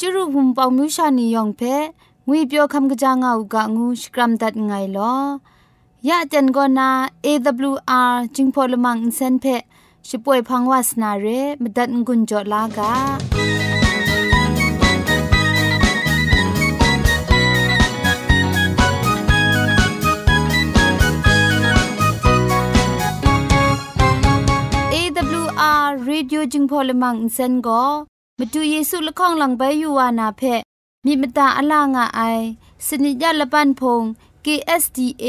จุรุภุมปองมิวชานียองเพงวยเปียวคำกะจางเอากะงูสกรัมดัดไงลอยะจนกอนา AWR จิงพอลมังอินเซนเพช่วยพังวาสนาเรมดัดงุนจอลากาရေဒီယိ i ဂျင်းဖော်လမန်အင်စန်ကိုาดูเยซูละข้องหลังใบยูวานาเพมีมตาอลางอไอ สนิยะละปันพง KSDA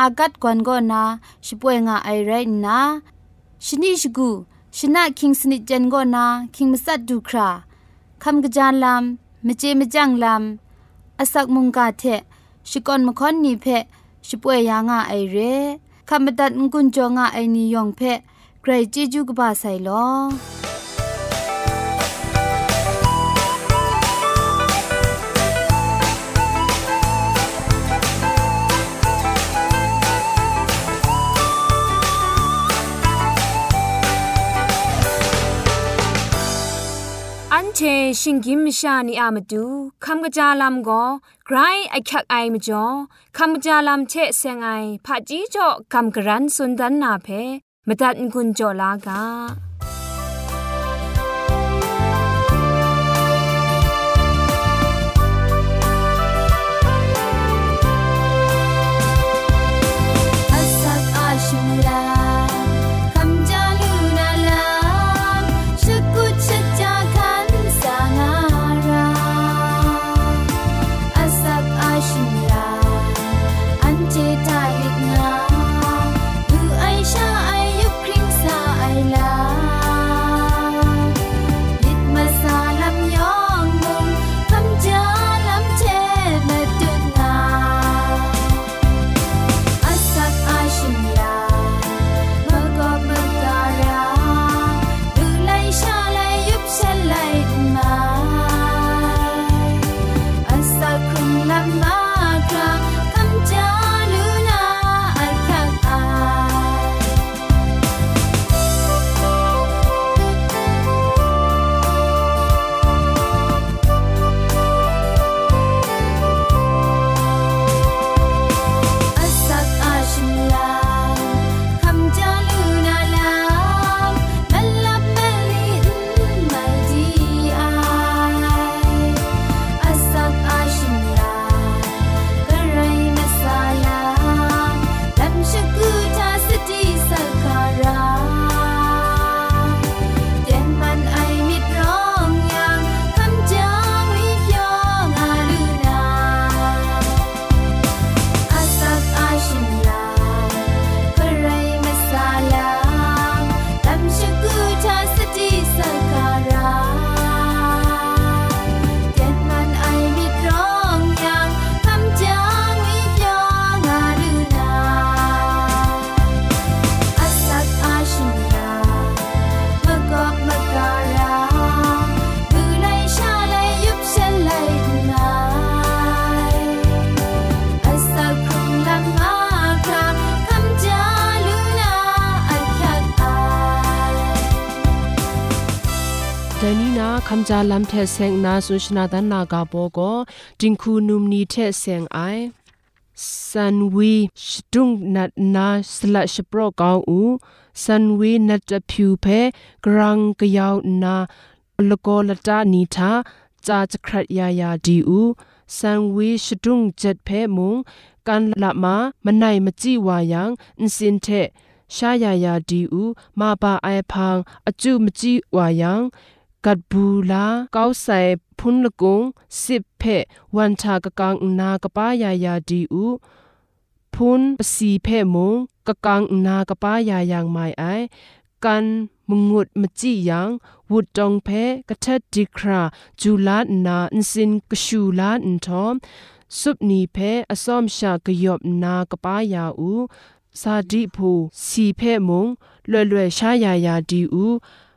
อากัดกวนกอนาช่วยงาไอไรนะชนิชกูชนะคิงสนิจันกอนา คิงมัสัดดูคราคำกระจานลำมเจมจังลำอาศักมุงกาเทชิกอนมคอนนีเพช่วยยางาไอเรคำบัดงกุนจงาไอนิยองเพใครจีจูกบาไซลอเชชิงกิมชานีอามาดูคำกระจาลำก็ไกรไอแคกไอมาจ่อคำกระจาลำเชเซงไอผาจีจ่อคำกระรันสุนดันนาเพมาตัดกุญจ่อลากาမ်ဂျာလမ်ထဲဆင်နာဆုရှနာဒန်နာကဘောကိုတင်ခုနုမနီထဲဆင်အိုင်ဆန်ဝီရှတုံနတ်နာစလတ်ရှပရောကောင်းဦးဆန်ဝီနတ်တဖြူဖဲဂရန်ကရောက်နာလကောလတာနီသာจาจครัดยายาดีอูสังวีชดุงเจ็ดเพมุงกันละมามันไหนมจีวายังอินสินเท ชายายาดีอูมาบาไอพังอจุมจีวายังกัดบูลาก้าใส่พุนละกุงสิบเพ วันชากะกังนากะป้ายายาดีอู พุนปสีเพมงกะกังนากะป้ายายางไม่ไอกันมงุดมจิยังวุดจองเพกะทัดดีคราจูลานาอินสินกะชูลาอินทอม สุบนีเพอสอมชากะยอบนากะป้ายาอูซาดิพูสีเพมงล่ยลยชายายาดีอู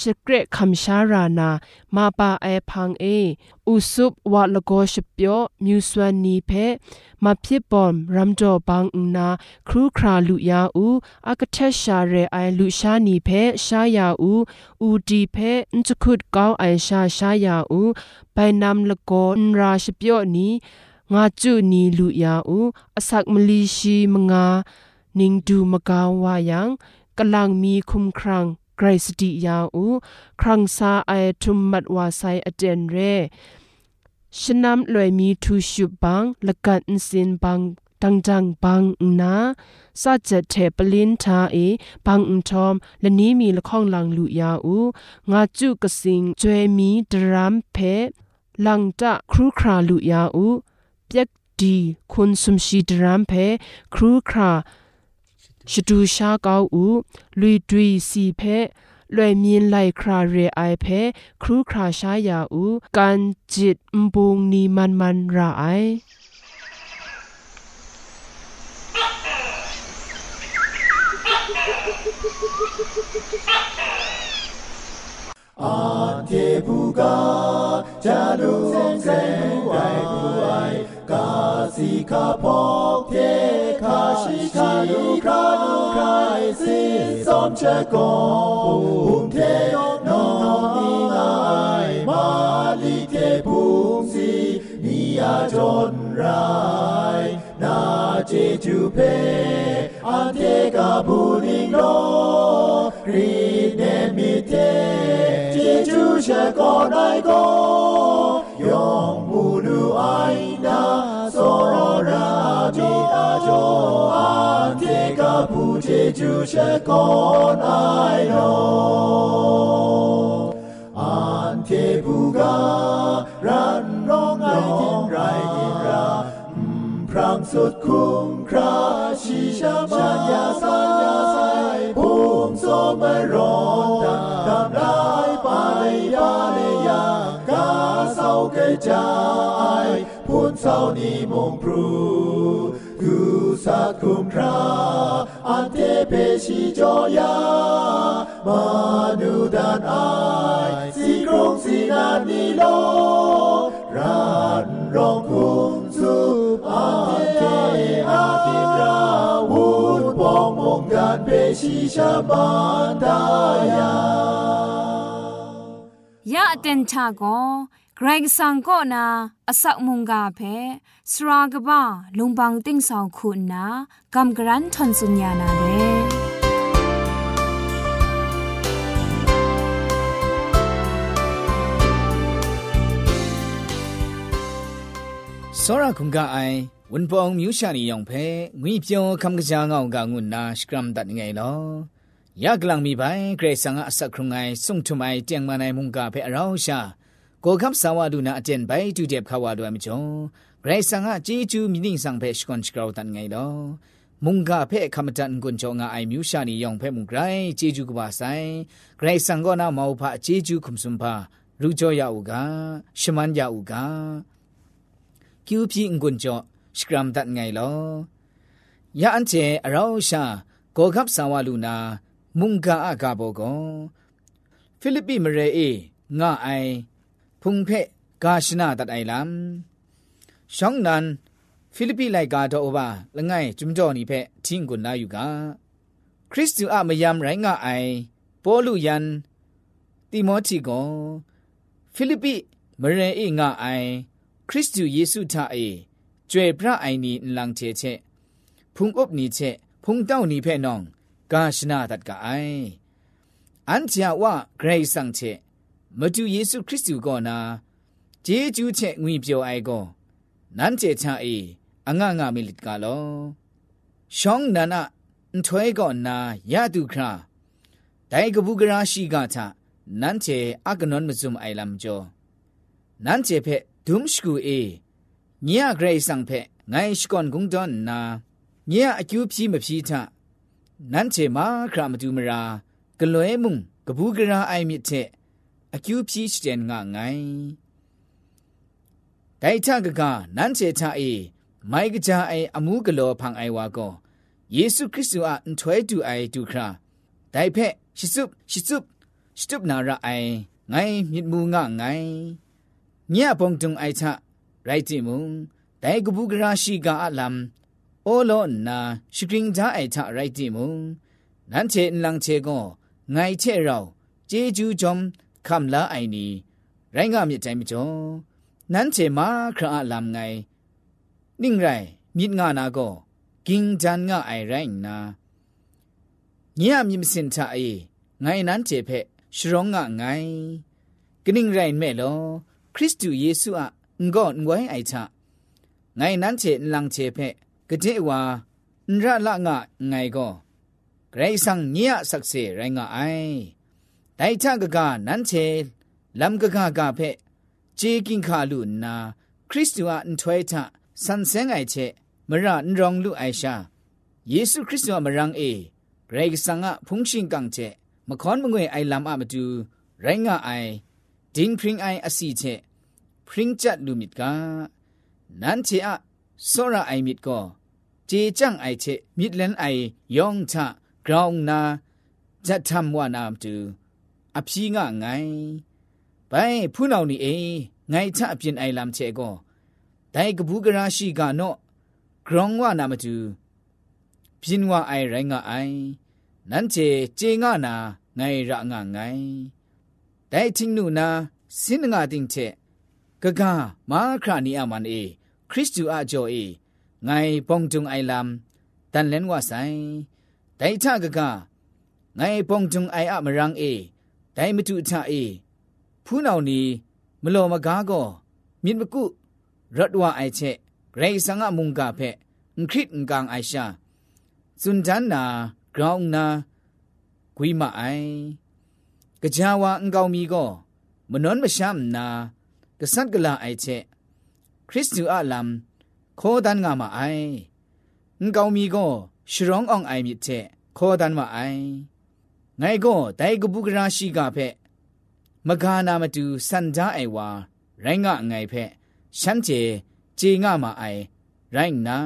สเกรคำชารานามาปาไอพังเอ อุสุบวาลโกชเปียวมิวสวานีเพมาพิบอมรัมจอบังอุนาครูคราลุยาอู อากเทชาเรไอลุชานีเพชายาอูอูดีเพนจคุดเก้าไอชาชายาอู ไปนำลโกนราชเปียวนี้งาจุนีลุยาอูอสักมลีชีมงา นิงดูมกาวายังกำลังมีคุมครังไกรสติยาอูครังซาไอทุมมัดวาไซอเดนเรชนำลอยมีทูชุบังละกันสินบังตังจังบังนาซาเจเทปลินทาเอบังอุทอมและนี้มีละข้องลังลุยาอูงาจุกสิงจวยมีดรามเพลังจะครูคราลุยาอูเปียกดีคนสมชีดรามเพ ครูคราชดูชาเกาอูลุยดุยสีเพลวยมีนไลคราเรไอเพ ครูคราชายาอู การจิตมบุงนีมันมันราไออาเทบูกาจะดูเซ้นไกลผู้ไอาสิกาพกเทคาชิคาลูคาลูคาไอซิสอมเชกองภูมิเทน้องมีนายมาลิเทภูมิสีมีอาจนรายนาเจจูเพอันเทกาบูนิงโนกรีเนมิเทเจจูเชกอนายโก永不如爱那索拉米阿卓阿提卡布提主舍 kon ai no an te buga ran rong ai tin rai t i ra p r a n sut k u m kra shi sha b a ya san าเใจพูนเศร้านี้มงพรูกูสักคุมคราอันเทเปชีจอยามานูดานอายสีกรงสีนานนีโลรานรองคุมสุอันเทอาทิราวุธปองมงการเปชิชาบานตายายาเต็นชาโกเกรงสังก็นาอสักมุงกาเพสรากบ้าลุงบังติ้งสองคุณนากำกรันทนสุญญานาเดစောရခုံကအိုင်ဝန်ပောင်မြူရှာနီယောင်ဖဲငွေပြောင်းခမ်ကကြားငောင်းကငုနာစကရမ်ဒတ်ငိုင်လောယကလန်မီပိုင်ဂရေဆန်ကအဆက်ခုံငိုင်ဆုံထမိုင်တຽງမနိုင်မုန်ကဖဲအရောင်းရှာကိုကပ်ဆာဝဒုနာအတန်ဘိုင်တူတဲ့ခါဝါဒွမ်ကြုံဂရိတ်ဆန်ကជីဂျူမီနင်းဆန်ဖဲရှကွန်ချကောတန်ငိုင်လောမုန်ကဖဲခမတန်ကွန်ချောငါအိုင်မြူရှာနီယောင်ဖဲမုန်ဂရိုင်းជីဂျူကပါဆိုင်ဂရိတ်ဆန်ကောနာမောဖာជីဂျူခုံစွန်ဖာရူကြောရအူကရှမန်ရအူကကျူပြင်းကွန်ချောစကရမ်တန်ငိုင်လောယန်ချေအရောရှာကိုကပ်ဆာဝလူနာမုန်ကအကဘောကောဖိလိပ္ပိမရေအေငါအိုင်พุงเพกาชนาตัดไอลำช่องนั้น ฟิลิปปีไลกาโตอบาละไงจุมจ่อนีเพทิ้งกุนลาอยู่กาคริสต์อาเมยามไรงาไอโปลุยันติโมธีกอฟิลิปปีมเรเองาไอคริสต์เยซูทาเอจวยพระไอนี่ลังเชเชพุงอบนีเชพุงเต้านีเพนองกาชนาตัดกาไออันเชียว่าเกรซังเชမတူယေရှုခရစ်သူကောနာဂျေဂျူးချက်ငွေပြောအိုက်ကောနန်ကျေချာအေအငငငမီလစ်ကလောရှောင်းနနာအထွဲကောနာယတုခရာဒိုင်ကပုကရာရှိကချနန်ကျေအကနွန်မဇုံအိုင်လမ်ကျော်နန်ကျေဖက်ဒုံရှကူအေညရဂရေးဆန်ဖက်ငိုင်းရှကွန်ဂုံဒွန်နာညရအကျူးဖြီးမဖြီးထနန်ကျေမာခရာမတူမရာကလွဲမှုကပုကရာအိုင်မြစ်တဲ့အကျူပြည့်တဲ့ငါငိုင်းဒိုင်ချကကနန်းချေချအေမိုင်ကကြအေအမှုကလောဖန်အိုင်ဝါကောယေရှုခရစ်သူအန်ထွဲတူအိုင်တူခရာဒိုင်ဖက်ရှစ်စုရှစ်စုရှစ်ုနာရအိုင်ငိုင်းမြစ်မူငါငိုင်းညပုံတုံအိုင်ချရိုက်တိမုံဒိုင်ကဘူးကရာရှိကအလမ်အိုလောနာရှကရင်ဂျာအိုင်ချရိုက်တိမုံနန်းချေအန်လန်ချေကောငိုင်းချေရောဂျေဂျူဂျုံคำละไอนี้ไรงามยใจมิจงนั้นเจมาคราลำไงนิ่งไรมิดงานาก็กิงจันงาไอไรนาเงียบยิมสินทาเอไงนั้นเจเพชรองงาไงกนิ่งไรแม่ลอคริสต์เยซูอะงก็งวยไอชะไงนั้นเจลังเจเพกเจวานระละงาไงก็ไกรสังเงียสักเสไรงาไอတိုင်ချကကနန်းချေလမ်ကကကဖဲဂျေကင်ခါလူနာခရစ်တုအန်ထွေတာဆန်ဆဲငိုင်ချေမရန်ရောင်လူအိုင်ရှာယေရှုခရစ်တုမရန်အေဂရိတ်ဆန်ငါဖုန်ရှင်ကန်ချေမခွန်မငွေအိုင်လမ်အမတူရိုင်းငါအိုင်ဒင်းဖရင်အိုင်အစီချေဖရင်ချတ်လူမီကနန်းချေအစောရအိုင်မီကောจีจังไอเชมิดเลนไอยองชะกรองนาจะทำว่านามจือအဖြီးငါငိုင်းဘိုင်ဖူးနောင်နီအိငိုင်းချအပြင်အိုင်လမ်ချေကောဒိုင်ကဘူးကရာရှိကနော့ဂရောင်းဝနာမတူပြင်းဝအိုင်ရိုင်းငါအိုင်နန်းချေကျေငါနာငိုင်းရငါငိုင်းဒိုင်ချင်းနူနာစင်းငါတင်ချေဂဂမာခရာနီအမန်အေခရစ်တူအဂျောအေငိုင်းပုံတုံအိုင်လမ်တန်လန်ဝဆိုင်ဒိုင်ချဂဂငိုင်းပုံတုံအိုင်အမရန်းအေဒိုင်မတူအချအေဖူးနောင်နီမလော်မကားကောမြင့်မကုရတ်ဝအိုက်ချက်ဂရိစငါမုန်ကဖက်အင်ခရစ်ငကန်အိုင်ရှာဇွန်ဂျန်နာဂရောင်းနာဂွိမအိုင်ကြာဝါအင်ကောင်မီကောမနွန်မရှမ်နာကဆတ်ကလာအိုက်ချက်ခရစ်တူအလမ်ခေါ်ဒန်ငါမအိုင်အင်ကောင်မီကောရှရောင်းအောင်အိုင်မြစ်ချက်ခေါ်ဒန်မအိုင်ငိုင်ကောဒိုင်ကပုဂရာရှိကဖက်မဂါနာမတူစန္ဒအိုင်ဝါရိုင်းငါငိုင်ဖက်ရှမ်းကျေဂျေငါမအိုင်ရိုင်းနာ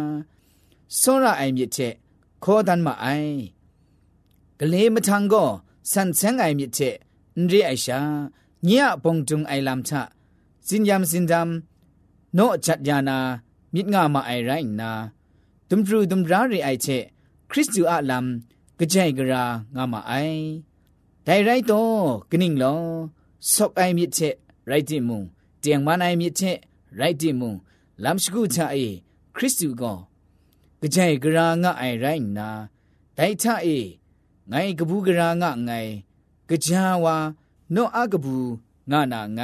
စောရအိုင်မြစ်ချက်ခေါ်တန်မအိုင်ကလေးမထန်ကောစန်ဆန်းအိုင်မြစ်ချက်အန်ရီအိုင်ရှာညရပုံတုံအိုင်လမ်ချစင်ယမ်စင်ဒမ်နော့ချတ်ယာနာမြစ်ငါမအိုင်ရိုင်းနာဒွမ်ဒရူဒွမ်ရာရီအိုင်ချက်ခရစ်တူအလမ်กระจายกระงามาไอได้ไรโตกนิ่งลองสอกไอมิเชไรจิมุงเตียงมานไอมิเชไรจิมุงลำสกุชาเอคริสตูก็กระจายกระงาไอไรนาได้ท่าเอไงกบูกระงาไงกระจาวาโนอากบูงานาไง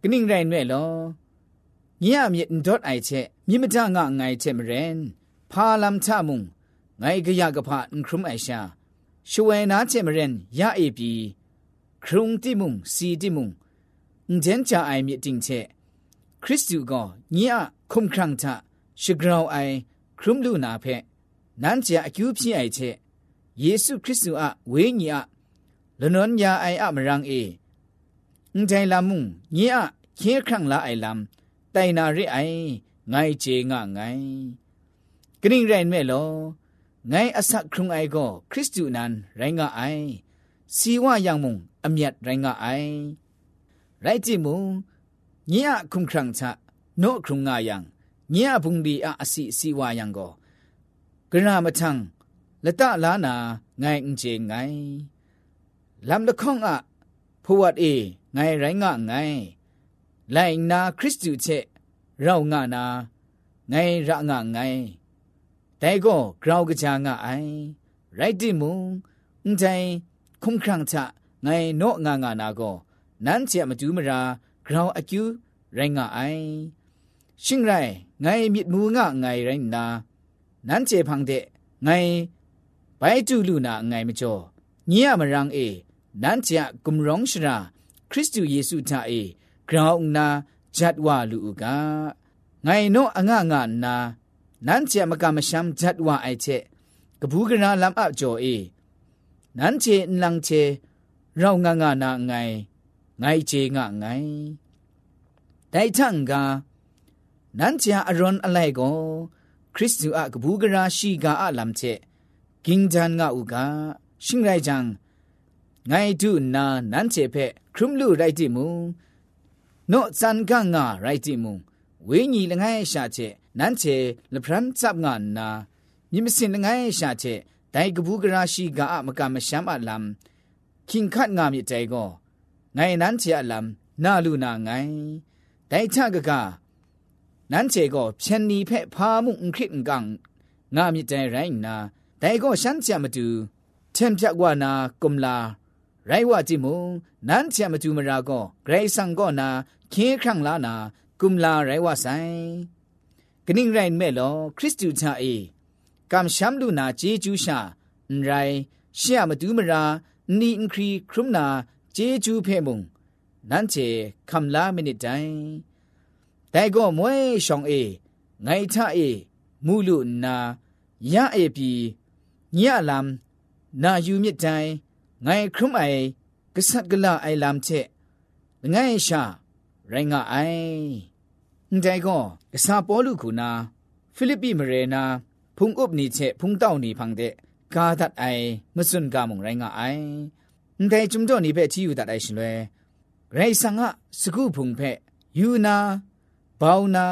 กนิ่งไรเน่ลอညမြင့် .i ချက်မြင့်မထငါငိုင်ချက်မရင်ဖာလမ်ချမုံငိုင်ကရကဖာအင်ခရုမိုင်ရှာရှဝဲနာချေမရင်ရအေပီခရုံတိမုံစီတိမုံအင်ဂျန်ချာအိုင်မြတင်ချေခရစ်တုကညအခုံခရန့်တာရှဂရောင်အိုင်ခရုံလူနာဖက်နန်းချာအကျူးဖြစ်အိုင်ချေယေရှုခရစ်တုအဝေးညအလနွန်ညာအိုင်အမရန်အေအင်တိုင်လာမုံညအခေခန့်လာအိုင်လမ်တိုင်နာရိအိုင်ငိုင်ချေငငိုင်ကရင်ရိုင်မဲလောငိုင်းအဆက်ခုံအိုင်ကိုခရစ်တုနန်ရိုင်းကအိုင်စီဝယံမုံအမြတ်ရိုင်းကအိုင်ရိုက်ကြည့်မုံညရခုံခရံချနော့ခုံငါယံညရဘုံဒီအစီစီဝယံကိုဂရမထံလတလာနာငိုင်းအင်ချေငိုင်းလမ်လခေါင္အဖဝတ်အေငိုင်းရိုင်းငငိုင်းလိုင်နာခရစ်တုချက်ရောက်ငနာငိုင်းရငငိုင်းแต่ก็เราก็จะง่ายไรดิมุงอุ้งใจคุ้มครั้งชะไงโนงางานาก็นั้นเจียมาจูมาราเราอากิวไรง่ายชิงไรไงมิดมูง่ายไงไรนานั้นเจพังเดไงไปจูลูนาไงมจ่อเงียมารังเอนั้นเจียกุมร้องชราคริสต์เยซูท่าเอกราวนาจัดว่าลูกาไงโนอ่างงานาနန်းချေမကမရှမ်ဂျတ်ဝအိုက်ချေကဘူးကနာလမ်အကြောအေနန်းချေနန်းချေရောင်ငါငါနာငိုင်ငိုင်ချေငါငိုင်တိုင်ချန်ကနန်းချာအရွန်အလိုက်ကိုခရစ်တုအကဘူးကရာရှိကအလမ်ချေကင်းဂျန်ငါဥကရှင်ရိုင်ဂျန်ငိုင်တုနာနန်းချေဖက်ခရုမလူရိုက်တိမူနော့ဇန်ကငါရိုက်တိမူဝိညာဉ်လငယ်ရှာချေนั่นเชลพรันจับงานนายิมสินง่ายชาเชတိုင်ကဘူးကရာရှိကအမကမရှမ်းအလမ်ခင်ခတ်ငါမြတဲကိုငိုင်နန်းချေအလမ်နာလူနာငိုင်တိုင်ချကကနန်းချေကိုဖြန်နီဖက်ဖာမှုအင်ခရစ်ကန်ငါမြတဲရိုင်းနာတိုင်ကိုရှမ်းချမတူထင်ပြကွာနာကုမလာရိုင်ဝတိမုံနန်းချမတူမရာကိုဂရိတ်ဆန်ကိုနာခေခန့်လာနာကုမလာရိုင်ဝဆိုင်กนิ่งไรแม่ลอคริสตูจาเอกำช้ำลูนาเจจูชาไรเชื่อมาดูมรานีอินครีครุมนาเจจูเพมุงนั่นเจคำลาไม่นิดใจแต่ก็มวยชองเอไงท่าเอมูลุนายะเอปีညလမ်နာယူမြစ်တိုင်ငိုင်ခရုမိုင်ကဆတ်ကလာအိုင်လမ်ချက်ငိုင်ရှာရိုင်းငါအိုင်န်တိုင်ကွန်ကစားပေါ်လူခုနာဖိလိပ္ပိမရေနာဖုန်ကုပ်နီချက်ဖုန်တောက်နီဖန်တဲ့ကာဒတ်အိုင်မစွန်ကာမုံရိုင်းငါအိုင်န်တိုင်ကျုံတော့နေပဲချီယူတတ်အိုင်ရှင်လွယ်ရိုင်ဆန်ကစကုဖုန်ဖက်ယူနာဘောင်းနာ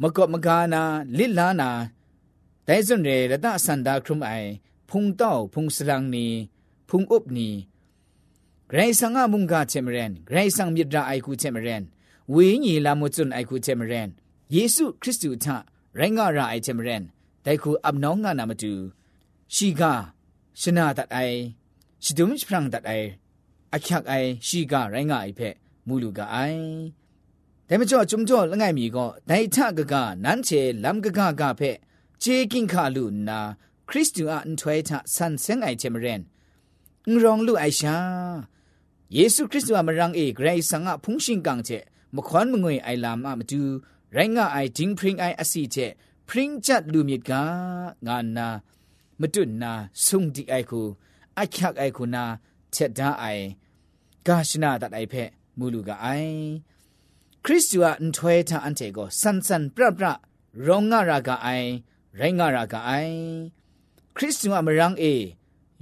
မကော့မကာနာလစ်လာနာဒိုင်စွန်ရေရတဆန္ဒခရုမိုင်ဖုန်တောက်ဖုန်စလန်းနီဖုန်ဥပနီဂရိဆန်ငါမုန်ကချေမရန်ဂရိဆန်မြစ်ဒအိုင်ကူချေမရန်ဝေညီလာမွတ်ွန်းအိုက်ခုချေမရန်ယေရှုခရစ်တုထရိုင်းငါရာအိုက်ချေမရန်တိုင်ခုအပနောင်းငါနာမတူရှိကရှနာတတ်အိုင်ရှဒုံစဖရန်တတ်အိုင်အချက်အိုင်ရှိကရိုင်းငါအိုက်ဖက်မူလူကအိုင်ဒါမကျော်ကျုံကျော်လငယ်မီကောဒိုင်ထကကနန်းချေလမ်ကကကဖက်เจกิงคาลุนาคริสตูอันถวยทะสันเซงไอเจมเรนงรองลุไอชาเยซูคริสต์วามรังเอกไรสังอะพุงชิงกังเจမခွန်မငွေအိုင်လာမမတူရိုင်းငါအိုင်ဒင်းပရင်အိုင်အစီတဲ့ပရင်ချတ်လူမြစ်ကငါနာမတွနာဆုံဒီအိုင်ကိုအချက်အိုင်ကိုနာချက်ဒါအိုင်ဂါရှနာတတ်အိုင်ဖက်မူလူကအိုင်ခရစ်တုအန်ထွေတာအန်တေကိုဆန်ဆန်ပရပရရောငါရာကအိုင်ရိုင်းငါရာကအိုင်ခရစ်တုအမရန်းအေ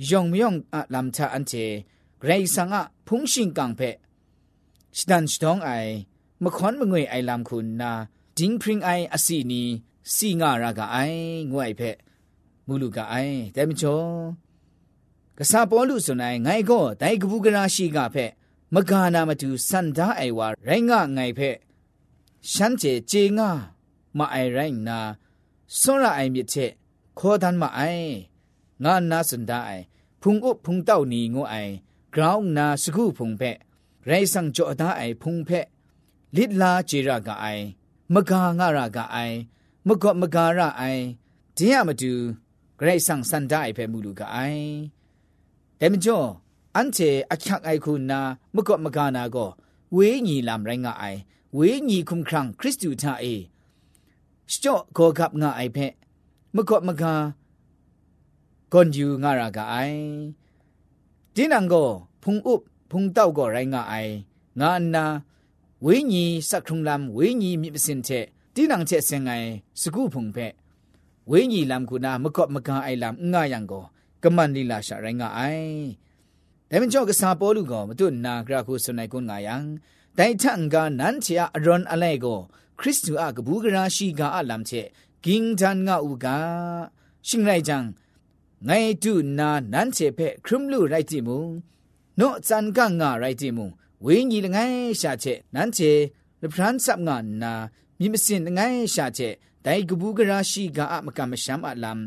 ယုံမြုံအလမ်ချာအန်တေဂရေဆန်ကဖုန်ရှင်ကန်ဖက်စတန်စတောင်းအိုင်มขอนมงวยไอลำคุณนาจิงพริงไออาศีนีสีงารากาไองวยเพะมูลูกาไอแต่มจ่อกษาปอลุสุนัยไงก็ไดกบูกราชีกาเพะมกานามาดูสันดาไอวาไรงะไงเพะฉันเจเจงามาไอไรนาစွန်ရအိုင်မြစ်ချက်ခေါ်တန်မအိုင်ငါနာစန်ဒိုင်ဖုန်ဥဖုန်တောက်နီငိုအိုင်ဂရောင်းနာစခုဖုန်ဖက်ရိုင်ဆန်ကြောဒါအိုင်ဖုန်ဖက်လစ်လာเจรကအိုင်မဂါငရကအိုင်မကော့မဂါရအိုင်ဒင်းရမတူဂရိတ်ဆန်စန်ဒိုင်ဖဲမူလူကအိုင်ဒဲမကျော်အန်ချေအချက်အိုက်ခုနာမကော့မဂါနာကိုဝေးညီလမ်ရိုင်းကအိုင် ဝေးညီခုံခရံခရစ်တုသာအေစကြော့ကောကပ်ငါအိုင်ဖဲမကော့မဂါကွန်ယူငါရကအိုင်ဒင်းနံကိုဖုန်ဥဖုန်တောက်ကိုရိုင်းကအိုင်ငါအနာဝိညာဉ်စက်ခုံလမ်ဝိညာဉ်မြစ်ပစင်တဲ့တင်းနံချက်စင်ငိုင်စကုဖုန်ဖက်ဝိညာဉ်လမ်ကုနာမကော့မကန်အိုင်လမ်ငါယံကိုကမန်လီလာရှာရိုင်းငါအိုင်ဒါမင်ကျော်ကစားပေါ်လူကောမတွနာဂရခုဆွနိုင်ကွန်ငါယံတိုင်ထန်ကနန်ချာအရွန်အလဲကိုခရစ်တုအကဘူးကရာရှိကအလမ်ချက်ဂင်းတန်ငါဥကရှင်ရိုင်ဂျန်ငိုင်တုနာနန်ချေဖက်ခရမ်လူရိုက်တိမူနော့ဇန်ကငါရိုက်တိမူဝင်းကြီးလငယ်ရှာချက်နန်းချေလပရန်ဆပ်ငါနာမြင့်မစင်လငယ်ရှာချက်ဒိုင်ကဘူးကရာရှိကအမကမရှမ်းအလမ်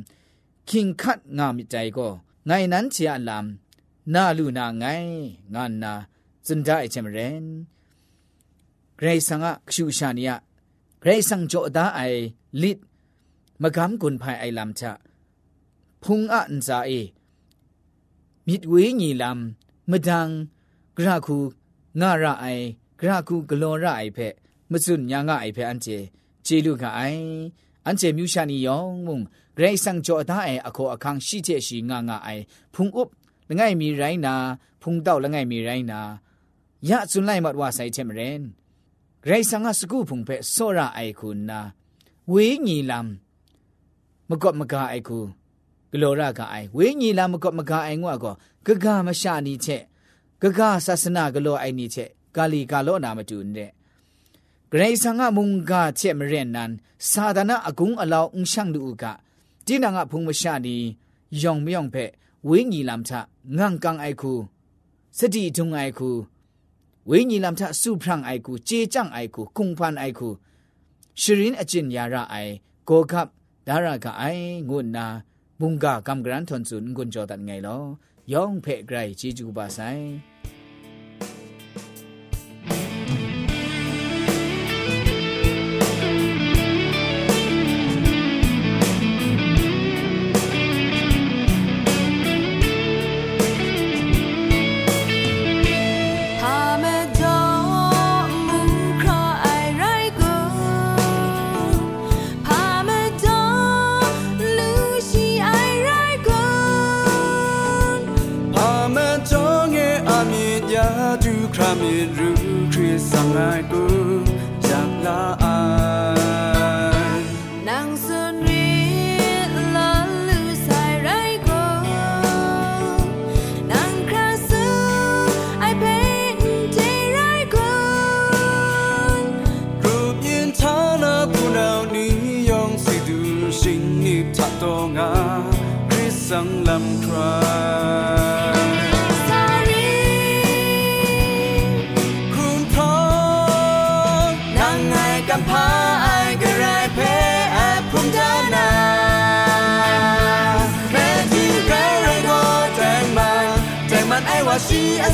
ခင်ခတ်ငါမိတိုင်ကိုငိုင်နန်းချေအလမ်နာလူနာငိုင်ငါနာစန်ဒိုင်ချမရင်ဂရေဆန်ကခရှူရှာနီယဂရေဆန်ဂျိုဒါအိုင်လစ်မကမ်ကွန်ဖိုင်အိုင်လမ်ချဖုံအန်ဇာအေမြစ်ဝေးညီလမ်မဒန်ဂရခုငါရအိုင်ဂရကုဂလွန်ရအိုင်ဖက်မစွညာငါအိုင်ဖက်အန်ကျေကျေလူကအိုင်အန်ကျေမြူရှာနီယောင်မုံဂရိတ်ဆန်ကြောဒါအိုင်အခေါ်အခန်းရှိချက်ရှိငါငါအိုင်ဖုန်ဥပ်လငယ်မီရိုင်းနာ ဖုန်တော့လငယ်မီရိုင်းနာရစွန်လိုက်မတ်ဝါဆိုင်ချက်မရင်ဂရိတ်ဆန်ကစကူဖုန်ဖက်ဆောရအိုင်ခုနာဝေးညီလမ်မကော့မကာအိုင်ခုဂလောရကအိုင်ဝေးညီလမ်မကော့မကာအိုင်ငွာကောဂဂမရှာနီချက်ဂဂဆာစနာကလောအိုင်နီချေကာလီကာလောနာမတူနဲ့ဂရေဆန်ငါမုန်ကချေမရင်နန်သာဒနာအကုံအလောင်းအန်ဆောင်လူကတိနာငါဖုံမရှာနီယောင်မြောင်ဖက်ဝိညီလမ်ထငန့်ကန်အိုက်ခုစတိထုံအိုက်ခုဝိညီလမ်ထစုဖရန်အိုက်ခုဂျေကြန့်အိုက်ခုကုံဖန်အိုက်ခုရှရင်အကျင်ယာရအိုင်ကိုကပ်ဒါရကအိုင်ငုနာဘုံကကမ်ဂရန်ထွန်စွန်ဂွန်ဂျောဒန်ငိုင်လောယောင်ဖဲ့ไกรจีจูบาไซ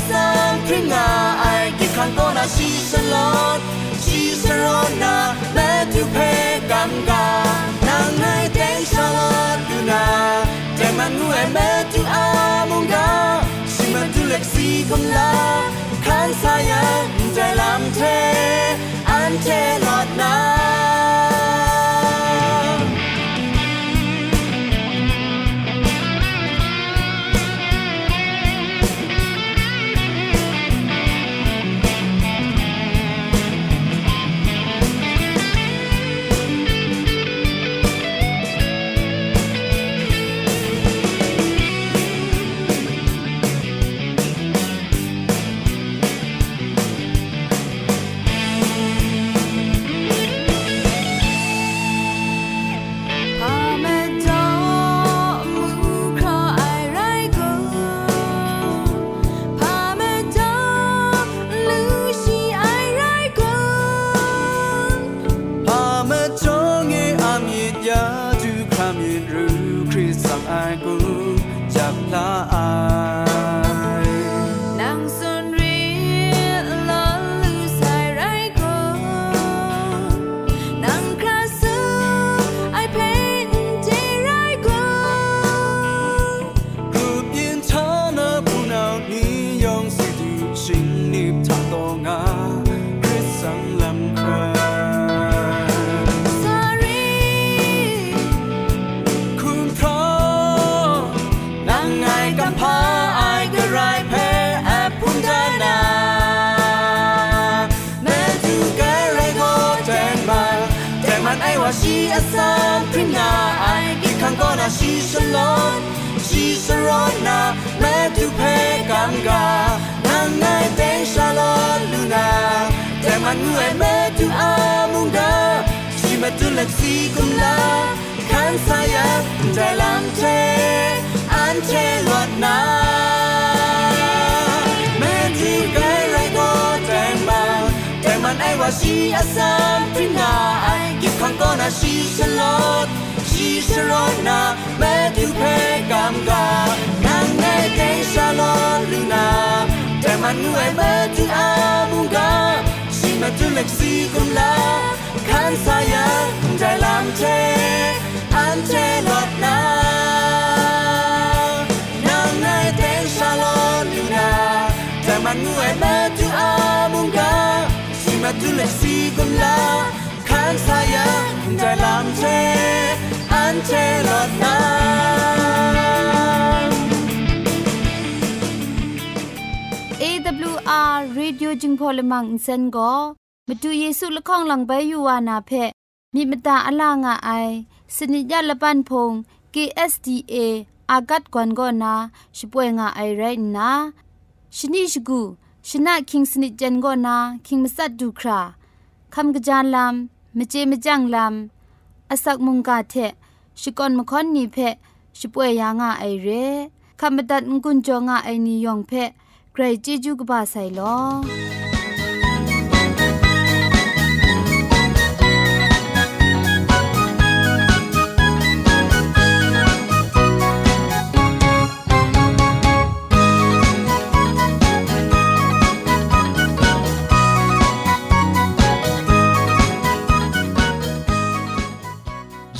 san kringa ai ki khang to na si san lot si sarona ma tu pe kam ga nang ngai teng salot tu na te man nu ai ma tu amung ga si ma tu lek si kom la khan sa ya dai lam the an the lot na she a son prina I get kan gona she shalom she sarona me to pe ganga nan nai te shalom luna te manu e me to amunda she me to let see kum la kan saya te lam te an te lot na me to pe lai go te ma te man ai wa she a son prina I ข้างก็น่าชีสลอดชีสลอดนาแม้ทิวเพกามกานางไงเตชาลอดลือนา แต่มันเหนื่อยแม้ทิวอามุงกาชีมาตุเล็กสีกุมลาคันสายาใจลามเทอันเทลอดนานางไงเตชาลอดลือนา แต่มันเหนื่อยแม้ทิวอามุงกาชีมาตุเล็กสีกุมลา Tuhan saya Kun dalam te Ante lotnam AWR Radio Jingpolimang Insen Go မတူเยဆုလခေါงလံဘဲယူဝါနာဖဲမိမတာအလာငါအိုင်စနိကြလပန်ဖုံ KSTA อากัดกวนกอนาช่วยงาไอไรนะชนิชกูชนะคิงสนิจันกอนาคิงมัสัดดูคราคำกระจานลำมเจมจังลำอาศักมุงกาเทชิกอนมค่อนนีเพชิป่วยยางาไอเร่คำบัดงกุญจงาไอนิยองเพใครจีจูกบาไซลอ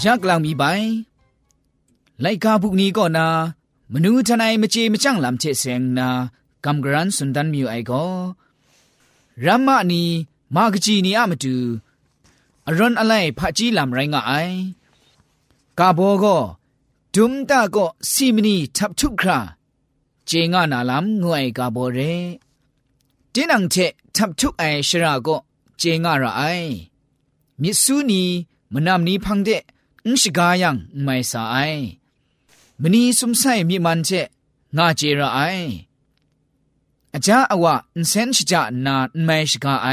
ยักลางมีใบไลกาบุกนี้ก็นา มนูทนายมเจมจังลำเชเซงนากำกรันสุนดันมิวไอก็รัมมานีมากจีนีอามดูอรอนอะไรพระจีลำไรงไอกาโบก็ ดุมตาก็ซีมนีทับทุกคราเจงานาลำงวยกาโบเรตินังเชทับทุกไอชราก็เจงาระไอมิสูนีมนามนี้พังเดนชกายังไม่สายมนีสุมไซมีมันเชงาเจระไอ อจาอวะนเซนชจานาไม่ชกาไอ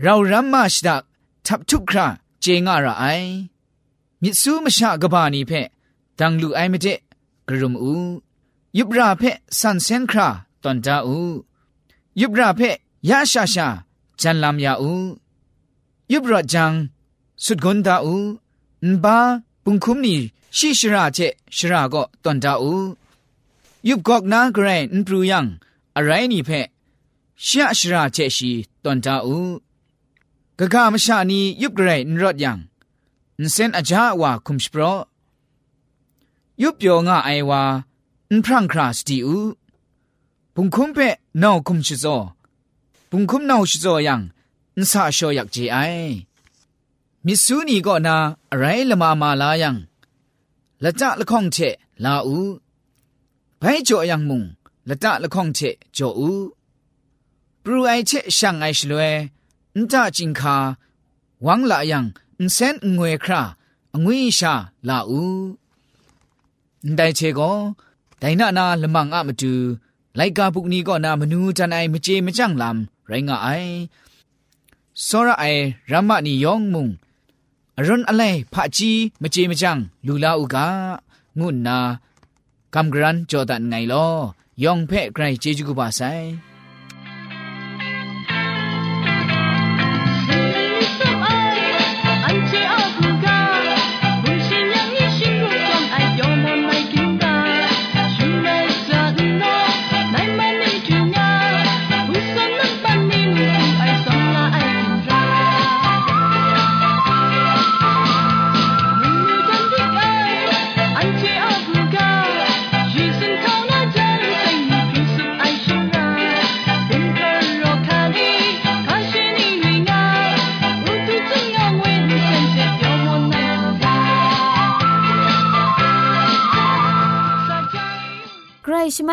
เรารัมมาชดักทับทุกคราเจงาระไอมิสูมชากบานีเพดังลูไอไม่เจ กรุมอูยุบราเพสันเซนคราตอนจาอูยุบราเพยาชาชาจันลามยาอูยุบราจังสุดกนดาอูนบาปุงคุมนี่ชิชราเจชราก็ตอนดาอูยุบกอกนากรนปรูยังอะไรนี่เพชะชราเจชีตอนดาอูกะกามชานียุบกรนรอยังนเซนอาจาว่าคุมสปรอยุบโยงาไอวานพรังคราสตีอูปุงคุมเพปนอคุมชิโซปุงคุมนอชิโซยังนซาโชยักจีไอมิสูนีก็นาอะไรละมามาลายัง ละจ่าละข้องเชลาอูไปจ่อยังมุง ละจ่าละข้องเชจ่ออูปรูไอเชช่างไอชลวยนจ่าจิงคาหวังละยังนเซนงวยคราองวยชาลาอูได้เชก็แต่หน้านาละมังอะมาดูไลกาบุกนี้ก็นามนูจันไอมเจมจังลำไรงะไอสระไอรัมมะนียองมุงรุนอะไรพะจีมเจมจังลูลาอุกางุนนากำกรันจอดันไงลอยองเพ่ไกรเจจุกุบาไซ